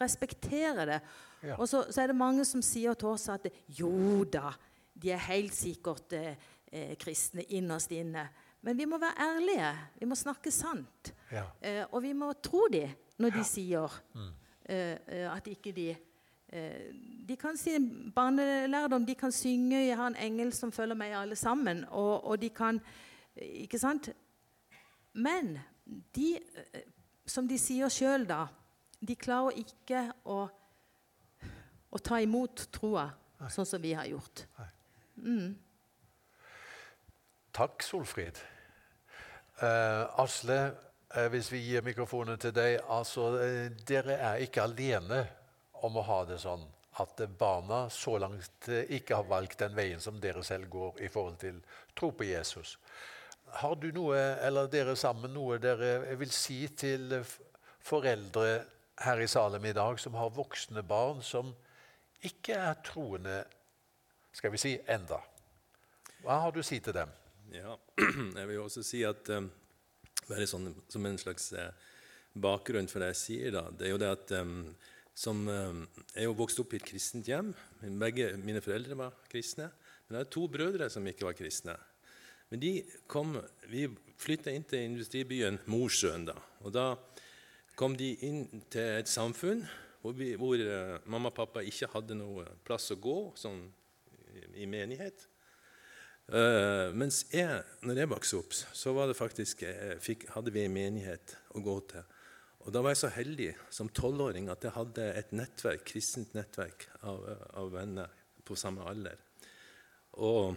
respektere det. Ja. Og så, så er det mange som sier til oss at jo da, de er helt sikkert eh, kristne innerst inne. Men vi må være ærlige. Vi må snakke sant. Ja. Eh, og vi må tro dem når de sier mm. eh, at ikke de eh, De kan si barnelærdom, de kan synge 'Jeg har en engel som følger meg alle sammen', og, og de kan Ikke sant? Men de, eh, som de sier sjøl, da, de klarer ikke å, å ta imot troa sånn som vi har gjort. Takk, Solfrid. Eh, Asle, eh, hvis vi gir mikrofonen til deg altså, eh, Dere er ikke alene om å ha det sånn at barna så langt eh, ikke har valgt den veien som dere selv går i forhold til tro på Jesus. Har du noe, eller dere sammen, noe dere vil si til foreldre her i Salem i dag som har voksne barn som ikke er troende, skal vi si, enda? Hva har du å si til dem? Ja, jeg vil også si at um, bare sånn, Som en slags eh, bakgrunn for det jeg sier, da, det er jo det at um, som, Jeg er jo vokst opp i et kristent hjem. Begge mine foreldre var kristne. Men jeg har to brødre som ikke var kristne. Men de kom, Vi flytta inn til industribyen Mosjøen. da, og da kom de inn til et samfunn hvor, vi, hvor mamma og pappa ikke hadde noe plass å gå sånn, i menighet. Eh, mens jeg, når jeg vokste opp, så faktisk, fikk, hadde vi en menighet å gå til. Og Da var jeg så heldig som tolvåring at jeg hadde et nettverk, kristent nettverk av, av venner på samme alder. Og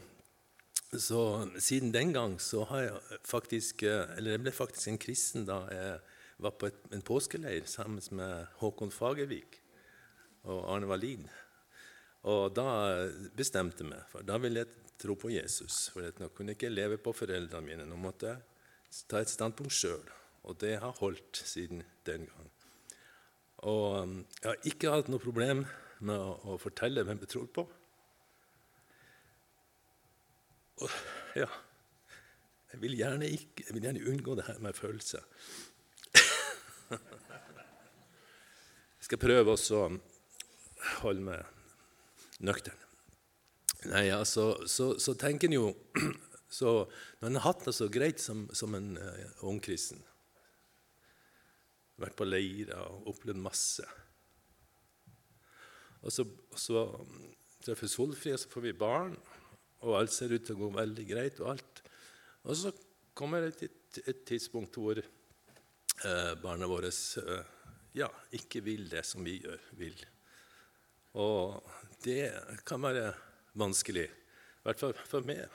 så Siden den gang så har jeg faktisk eh, Eller jeg ble faktisk en kristen da jeg var på et, en påskeleir sammen med Håkon Fagervik og Arne Wallin. Og da bestemte jeg meg, for da ville jeg tro på Jesus. For nå kunne jeg ikke leve på foreldrene mine. Nå måtte jeg ta et standpunkt sjøl. Og det har holdt siden den gang. Og um, jeg har ikke hatt noe problem med å, å fortelle hvem jeg tror på. Og, ja Jeg vil ikke, jeg vil gjerne unngå det her med følelser. Jeg skal prøve å holde meg nøktern. Nei, altså, så, så tenker en jo Så Når han har hatt det så greit som, som en uh, ung kristen. Vært på leirer og opplevd masse. Og så, og så treffer Solfrid, så får vi barn, og alt ser ut til å gå veldig greit. Og alt. Og så kommer det et, et tidspunkt hvor eh, barna våre eh, ja, ikke vil det som vi gjør, vil. Og det kan være vanskelig, i hvert fall for meg.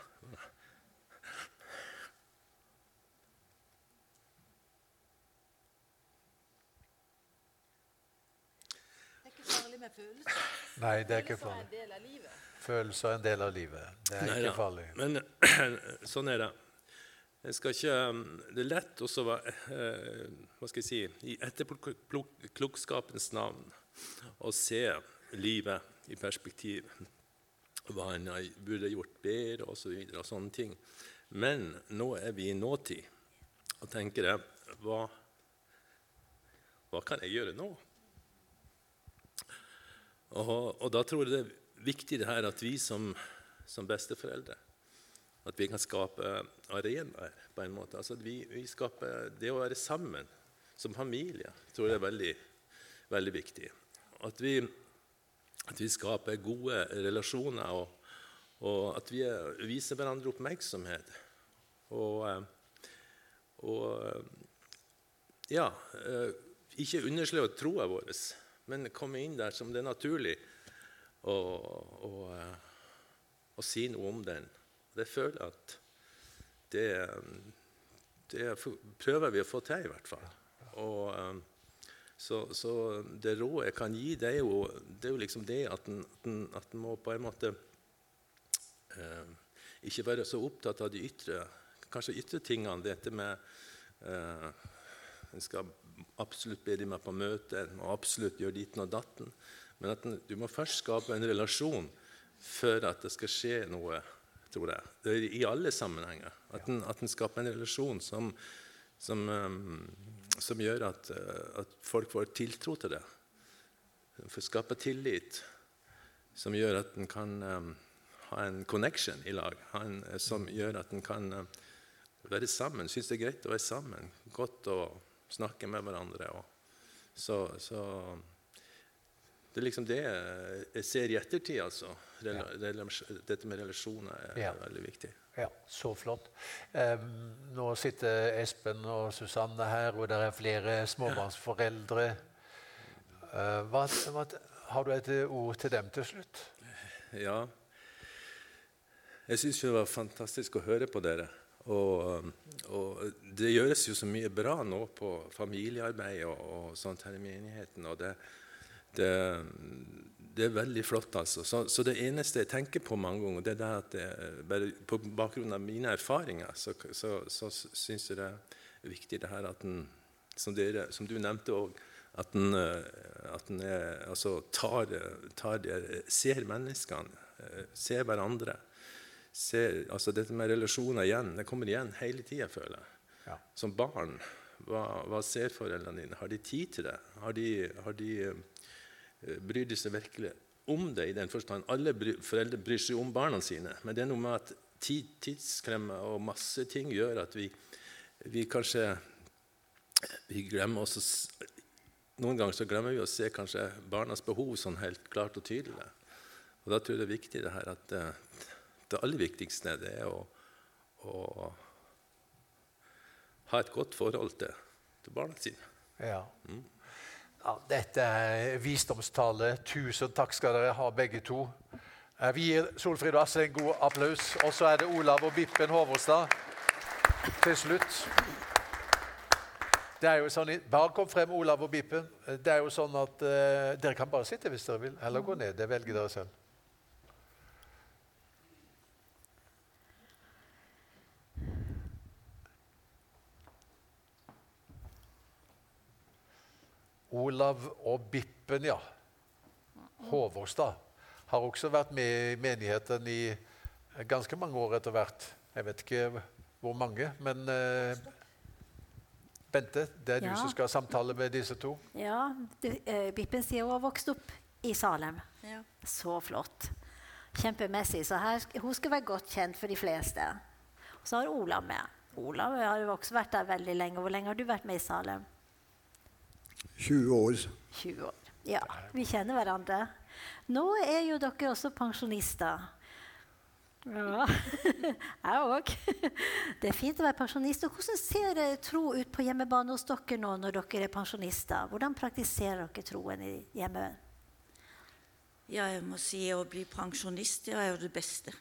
Det er ikke farlig med følelser. Nei, det er ikke Følelser er farlig. en del av livet. Følelser er en del av livet. Det er Nei ikke da. farlig. Men sånn er det. Jeg skal ikke, det er lett også eh, hva skal jeg si, i etterklokskapens navn å se livet i perspektiv. Hva en burde gjort bedre, og så og sånne ting. Men nå er vi i nåtid og tenker jeg, hva, hva kan jeg gjøre nå? Og, og da tror jeg det er viktig det her at vi som, som besteforeldre at vi kan skape arenaer på en måte. Altså at vi, vi skaper Det å være sammen som familie tror jeg er veldig, veldig viktig. At vi, at vi skaper gode relasjoner, og, og at vi er, viser hverandre oppmerksomhet. Og, eh, og eh, ja eh, Ikke underslå troa vår, men komme inn der som det er naturlig, og, og, og si noe om den. Det føler jeg at det, det prøver vi å få til, i hvert fall. Og, så, så det rådet jeg kan gi, det er jo, det er jo liksom det at en, at en, må på en måte eh, ikke være så opptatt av de ytre, kanskje ytre tingene. Dette med eh, En skal absolutt be de meg på møte, en må absolutt gjøre ditten og datten. Men at en, du må først skape en relasjon før at det skal skje noe, tror jeg. Det er I alle sammenhenger. At en, at en skaper en relasjon som, som, eh, som gjør at, eh, at folk får tiltro til det. For å skape tillit som gjør at en kan um, ha en connection i lag. Ha en, eh, som gjør at en kan um, være sammen. Synes det er greit å være sammen. Godt å snakke med hverandre. Så, så det er liksom det jeg ser i ettertid, altså. Rel ja. dette med relasjoner er Ja. veldig viktig. Ja, så flott. Um, nå sitter Espen og Susanne her, og det er flere småbarnsforeldre. Uh, hva, hva, har du et ord til dem til slutt? Ja. Jeg syns det var fantastisk å høre på dere. Og, og det gjøres jo så mye bra nå på familiearbeid og, og sånt her i menigheten. Og det, det, det er veldig flott, altså. Så, så det eneste jeg tenker på mange ganger, det er det at jeg, bare på bakgrunn av mine erfaringer, så, så, så syns jeg det er viktig det her at en, som, dere, som du nevnte òg, at en, eh, at en er, altså, tar, tar det, ser menneskene, eh, ser hverandre. Ser, altså dette med relasjoner igjen, det kommer igjen hele tida, føler jeg. Ja. Som barn, hva, hva ser foreldrene dine? Har de tid til det? Har de, har de eh, Bryr de seg virkelig om det i den forstand? Alle bry, foreldre bryr seg om barna sine, men det er noe med at tid, tidsklemme og masse ting gjør at vi, vi kanskje vi glemmer oss, Noen ganger så glemmer vi å se kanskje barnas behov sånn helt klart og tydelig. Og Da tror jeg det er viktig det her at eh, det aller viktigste det er å, å ha et godt forhold til, til barna sine. Ja. Ja. Dette er visdomstale. Tusen takk skal dere ha, begge to. Eh, Vi gir Solfrid og Asle en god applaus. Og så er det Olav og Bippen Håvåstad til slutt. Det er jo sånn, Bare kom frem, Olav og Bippen. Eh, Det er jo sånn at uh, Dere kan bare sitte hvis dere vil, eller gå ned. Det velger dere selv. Olav og Bippen, ja. Håvåstad har også vært med i menigheten i ganske mange år etter hvert. Jeg vet ikke hvor mange, men eh, Bente, det er Ja. du som skal samtale med disse to. Ja, du, eh, Bippen sier hun har vokst opp i Salem. Ja. Så flott. Kjempemessig. Så her, hun skal være godt kjent for de fleste. Så har Olav med. Olav har jo også vært der veldig lenge. Hvor lenge har du vært med i Salem? 20 år. 20 år. Ja, vi kjenner hverandre. Nå er jo dere også pensjonister. Ja, jeg òg. Det er fint å være pensjonist. Og hvordan ser tro ut på hjemmebane hos dere nå når dere er pensjonister? Hvordan praktiserer dere troen i hjemmet? Ja, jeg må si å bli pensjonist det er jo det beste.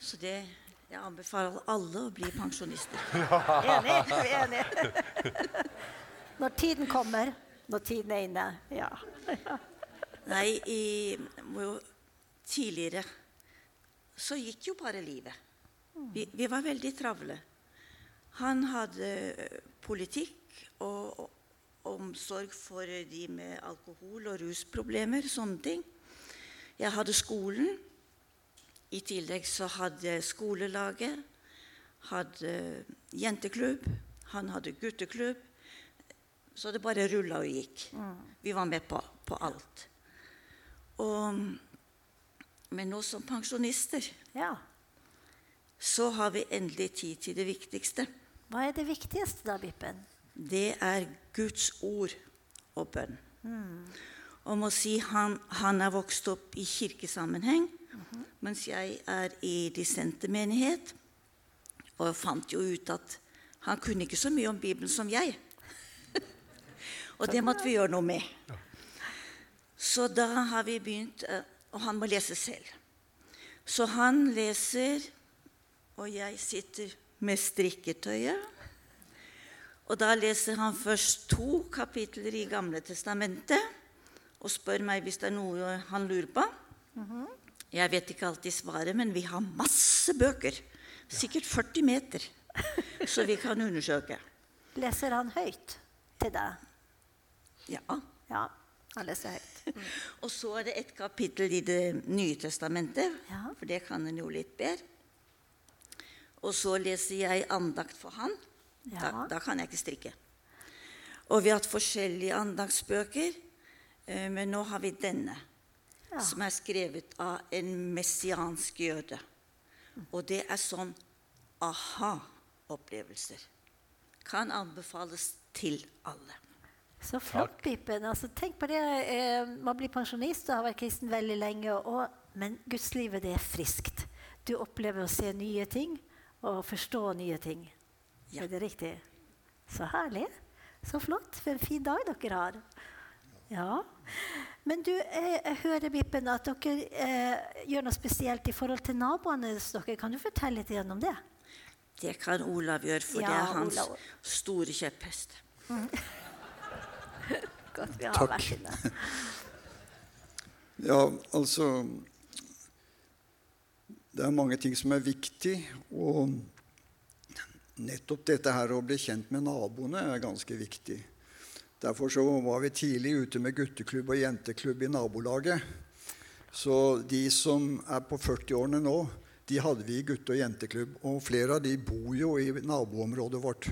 Så det, jeg anbefaler alle å bli pensjonister. Enig. Vi er enige. Når tiden kommer. Når tiden er inne. Ja. Nei, i, tidligere så gikk jo bare livet. Vi, vi var veldig travle. Han hadde politikk og, og omsorg for de med alkohol- og rusproblemer, sånne ting. Jeg hadde skolen. I tillegg så hadde jeg skolelaget, hadde jenteklubb, han hadde gutteklubb. Så det bare rulla og gikk. Vi var med på, på alt. Og men nå som pensjonister ja. så har vi endelig tid til det viktigste. Hva er det viktigste, da, Bippen? Det er Guds ord og bønn. Mm. Må si han, han er vokst opp i kirkesammenheng, mm -hmm. mens jeg er i dissentermenighet. Og fant jo ut at han kunne ikke så mye om Bibelen som jeg. Og det måtte vi gjøre noe med. Så da har vi begynt og han må lese selv. Så han leser, og jeg sitter med strikketøyet. Og da leser han først to kapitler i Gamle testamentet og spør meg hvis det er noe han lurer på. Jeg vet ikke alltid svaret, men vi har masse bøker. Sikkert 40 meter, så vi kan undersøke. Leser han høyt til deg? Ja. ja han leser høyt. Mm. Og så er det et kapittel i Det nye testamentet, ja. for det kan en jo litt bedre. Og så leser jeg andakt for han. Ja. Da, da, kan jeg ikke strikke. Og vi har hatt forskjellige andaktsbøker, eh, men nå har vi denne, ja. som er skrevet av en messiansk jøde. Og det er sånn aha-opplevelser. Kan anbefales til alle. Så flott. Altså, tenk på det. Eh, man blir pensjonist og har vært kristen veldig lenge. Og, men gudslivet, det er friskt. Du opplever å se nye ting og forstå nye ting. Ja. Er det riktig? Så herlig. Så flott. For en fin dag dere har. Ja. Men du, jeg, jeg hører Bippen, at dere eh, gjør noe spesielt i forhold til naboene dere. Kan du fortelle litt om det? Det kan Olav gjøre, for Ja, det er hans Olav. store kjepphest. Godt vi har Takk. vært inne. Ja, altså Det er mange ting som er viktig. Og nettopp dette her å bli kjent med naboene er ganske viktig. Derfor så var vi tidlig ute med gutteklubb og jenteklubb i nabolaget. Så de som er på 40-årene nå, de hadde vi i gutte- og jenteklubb. Og flere av de bor jo i naboområdet vårt.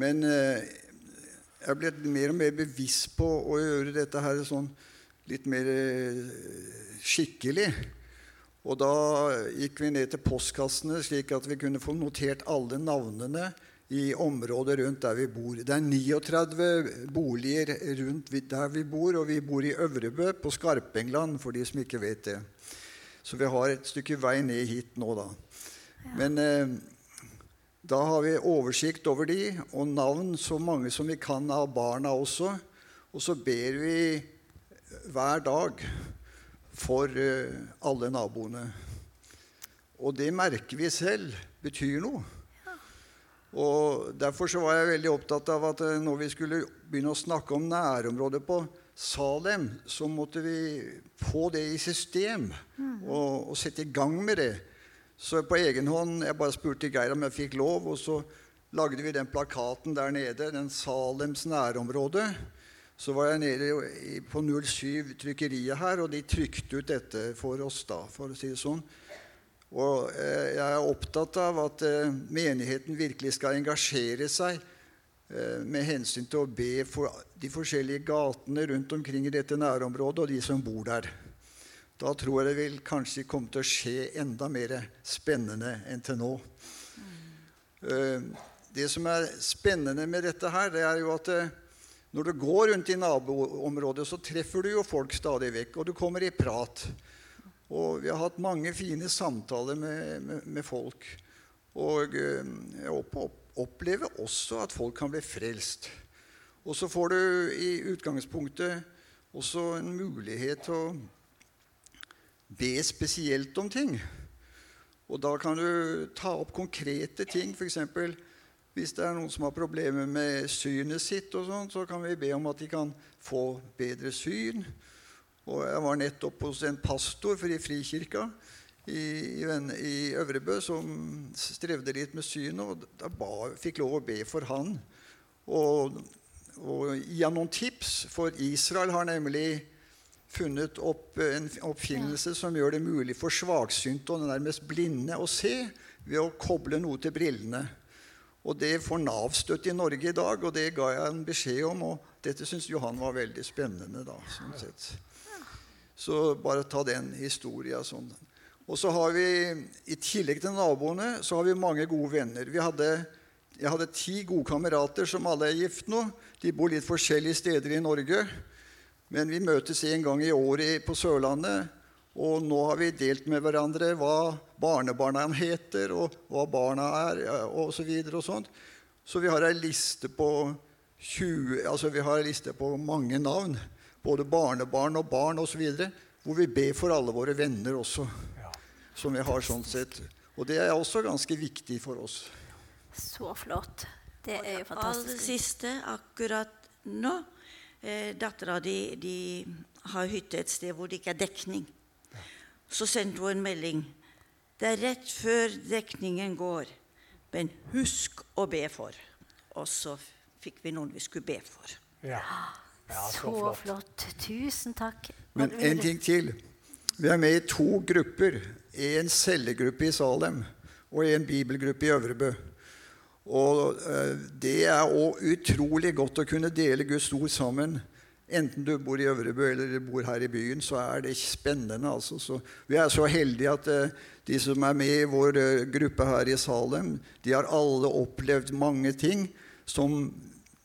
Men eh, jeg ble mer og mer bevisst på å gjøre dette her sånn litt mer eh, skikkelig. Og da gikk vi ned til postkassene, slik at vi kunne få notert alle navnene i området rundt der vi bor. Det er 39 boliger rundt der vi bor, og vi bor i Øvrebø på Skarpengland, for de som ikke vet det. Så vi har et stykke vei ned hit nå, da. Men eh, da har vi oversikt over de, og navn så mange som vi kan av barna også. Og så ber vi hver dag for eh, alle naboene. Og det merker vi selv betyr noe. Og Derfor så var jeg veldig opptatt av at eh, når vi skulle begynne å snakke om nærområdet på Salem, så måtte vi få det i system og, og sette i gang med det. Så på egen hånd Jeg bare spurte Geir om jeg fikk lov, og så lagde vi den plakaten der nede, den Salems nærområde. Så var jeg nede på 07 trykkeriet her, og de trykte ut dette for oss, da, for å si det sånn. Og eh, jeg er opptatt av at eh, menigheten virkelig skal engasjere seg eh, med hensyn til å be for de forskjellige gatene rundt omkring i dette nærområdet og de som bor der. Da tror jeg det vil kanskje komme til å skje enda mer spennende enn til nå. Eh, det som er spennende med dette her, det er jo at eh, når du går rundt i naboområdet, så treffer du jo folk stadig vekk, og du kommer i prat. Og vi har hatt mange fine samtaler med, med, med folk. Og eh, jeg opplever også at folk kan bli frelst. Og så får du i utgangspunktet også en mulighet til å be spesielt om ting. Og da kan du ta opp konkrete ting. F.eks. hvis det er noen som har problemer med synet sitt, og sånt, så kan vi be om at de kan få bedre syn. Og jeg var nettopp hos en pastor for i Frikirka i, i, i Øvrebø som strevde litt med synet, og da ba, fikk lov å be for han. Og, og gi han noen tips, for Israel har nemlig funnet opp en oppfinnelse som gjør det mulig for svaksynte og nærmest blinde å se ved å koble noe til brillene. Og Det får Nav støtte i Norge i dag, og det ga jeg en beskjed om. og Dette syntes Johan var veldig spennende. da, sånn sett. Så bare ta den historia sånn. Og så har vi, I tillegg til naboene så har vi mange gode venner. Vi hadde, jeg hadde ti gode kamerater som alle er gift nå. De bor litt forskjellige steder i Norge. Men vi møtes en gang i året på Sørlandet. Og nå har vi delt med hverandre hva barnebarna heter, og hva barna er, osv. Og, så videre, og sånt. Så vi har ei liste på 20, altså vi har en liste på mange navn både barnebarn og barn osv., hvor vi ber for alle våre venner også. Som vi har sånn sett. Og det er også ganske viktig for oss. Så flott. Det er jo fantastisk. Aller siste akkurat nå eh, Dattera di de har hytte et sted hvor det ikke er dekning. Så sendte hun en melding. Det er rett før dekningen går, men husk å be for. Og så fikk vi noen vi skulle be for. Ja. Ja, så, så flott. flott. Tusen takk. Men en ting til. Vi er med i to grupper. En cellegruppe i Salem og en bibelgruppe i Øvrebø. Og uh, Det er òg utrolig godt å kunne dele Guds ord sammen. Enten du bor i Øvrebø eller du bor her i byen, så er det spennende. Altså. Så vi er så heldige at uh, de som er med i vår uh, gruppe her i Salem, de har alle opplevd mange ting som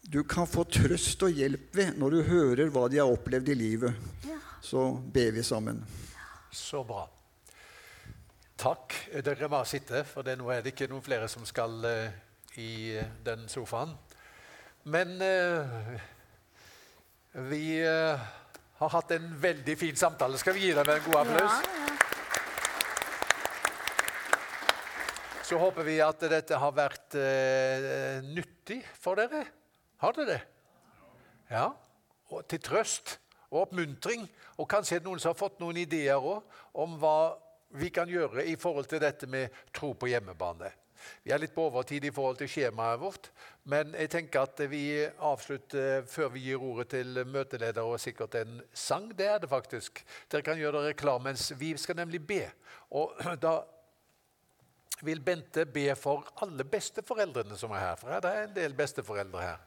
du kan få trøst og hjelp ved når du hører hva de har opplevd i livet. Så ber vi sammen. Så bra. Takk. Dere må sitte, for nå er det ikke noen flere som skal i den sofaen. Men uh, vi uh, har hatt en veldig fin samtale. Skal vi gi dem en god applaus? Ja, ja. Så håper vi at dette har vært nyttig for dere. Har dere det? Ja. Og til trøst og oppmuntring. Og kanskje er det noen som har fått noen ideer òg om hva vi kan gjøre i forhold til dette med tro på hjemmebane. Vi er litt på overtid i forhold til skjemaet vårt, men jeg tenker at vi avslutter før vi gir ordet til møteleder og sikkert en sang. Det er det faktisk. Dere kan gjøre dere klar mens vi skal nemlig be. Og da vil Bente be for alle besteforeldrene som er her. For det er en del besteforeldre her.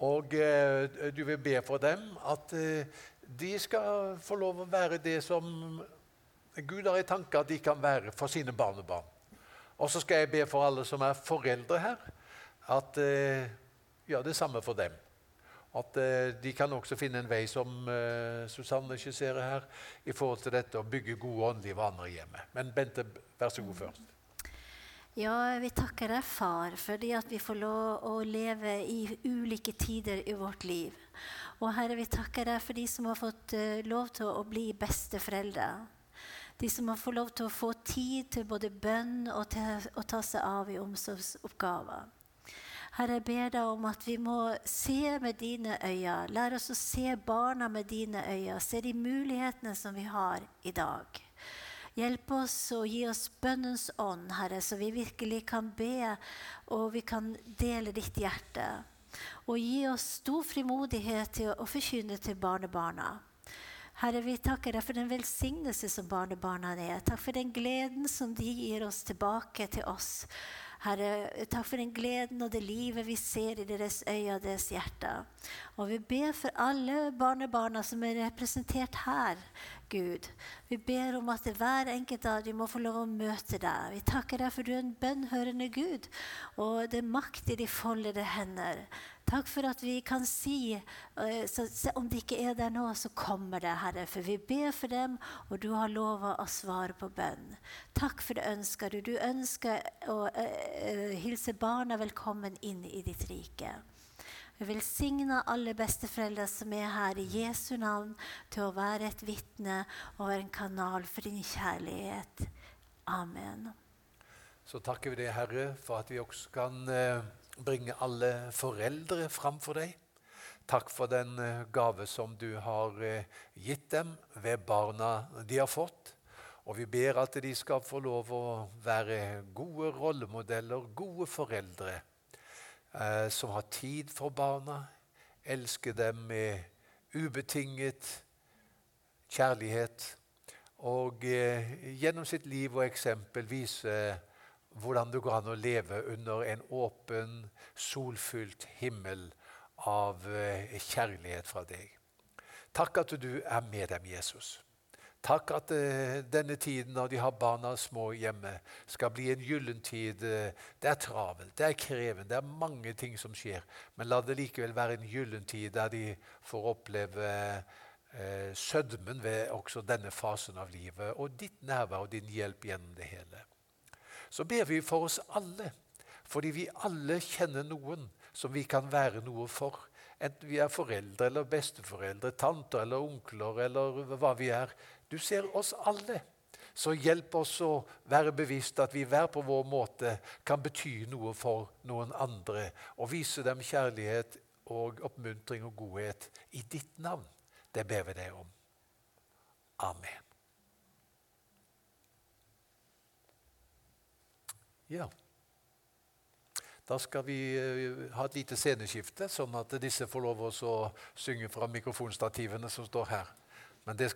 Og eh, du vil be for dem at eh, de skal få lov å være det som Gud har i tanke at de kan være for sine barnebarn. Og så skal jeg be for alle som er foreldre her, at eh, gjør det samme for dem. At eh, de kan også finne en vei, som eh, Susanne skisserer her, i forhold til dette å bygge gode åndelige vaner hjemme. Men Bente, vær så god først. Ja, vi takker deg, far, fordi at vi får lov å leve i ulike tider i vårt liv. Og Herre, vi takker deg for de som har fått uh, lov til å bli besteforeldre. De som har fått lov til å få tid til både bønn og til å ta seg av i omsorgsoppgaver. Herre, jeg ber deg om at vi må se med dine øyne. Lær oss å se barna med dine øyne. Se de mulighetene som vi har i dag. Hjelp oss og gi oss bønnens ånd, Herre, så vi virkelig kan be og vi kan dele ditt hjerte. Og gi oss stor frimodighet til å forkynne til barnebarna. Herre, vi takker deg for den velsignelse som barnebarna er. Takk for den gleden som de gir oss tilbake til oss. Herre, takk for den gleden og det livet vi ser i deres øyne og deres hjerter. Og vi ber for alle barnebarna som er representert her, Gud. Vi ber om at hver enkelt av dem må få lov å møte deg. Vi takker deg for du er en bønnhørende Gud, og det er makt i de foldede hender. Takk for at vi kan si eh, så, om de ikke er der nå, så kommer det, Herre. For vi ber for dem, og du har lova å svare på bønn. Takk for det ønsker du. Du ønsker å uh, hilse barna velkommen inn i ditt rike. Vi velsigner alle besteforeldre som er her i Jesu navn, til å være et vitne og være en kanal for din kjærlighet. Amen. Så takker vi deg, Herre, for at vi også kan uh bringe alle foreldre fram for deg. Takk for den eh, gave som du har eh, gitt dem ved barna de har fått. Og vi ber at de skal få lov å være gode rollemodeller, gode foreldre, eh, som har tid for barna, elsker dem med ubetinget kjærlighet, og gjennom sitt liv og eksempel vise hvordan det går an å leve under en åpen, solfylt himmel av eh, kjærlighet fra deg. Takk at du er med dem, Jesus. Takk at uh, denne tiden når de har barna små hjemme, skal bli en gyllen tid. det er travelt, det er krevende, det er mange ting som skjer. Men la det likevel være en gyllen tid der de får oppleve uh, sødmen ved også denne fasen av livet, og ditt nærvær og din hjelp gjennom det hele så ber vi for oss alle. Fordi vi alle kjenner noen som vi kan være noe for. Enten vi er foreldre eller besteforeldre, tanter eller onkler eller hva vi er. Du ser oss alle. Så hjelp oss å være bevisst at vi hver på vår måte kan bety noe for noen andre. Og vise dem kjærlighet og oppmuntring og godhet i ditt navn. Det ber vi deg om. Amen. Ja. Da skal vi eh, ha et lite sceneskifte, sånn at disse får lov å synge fra mikrofonstativene som står her. Men det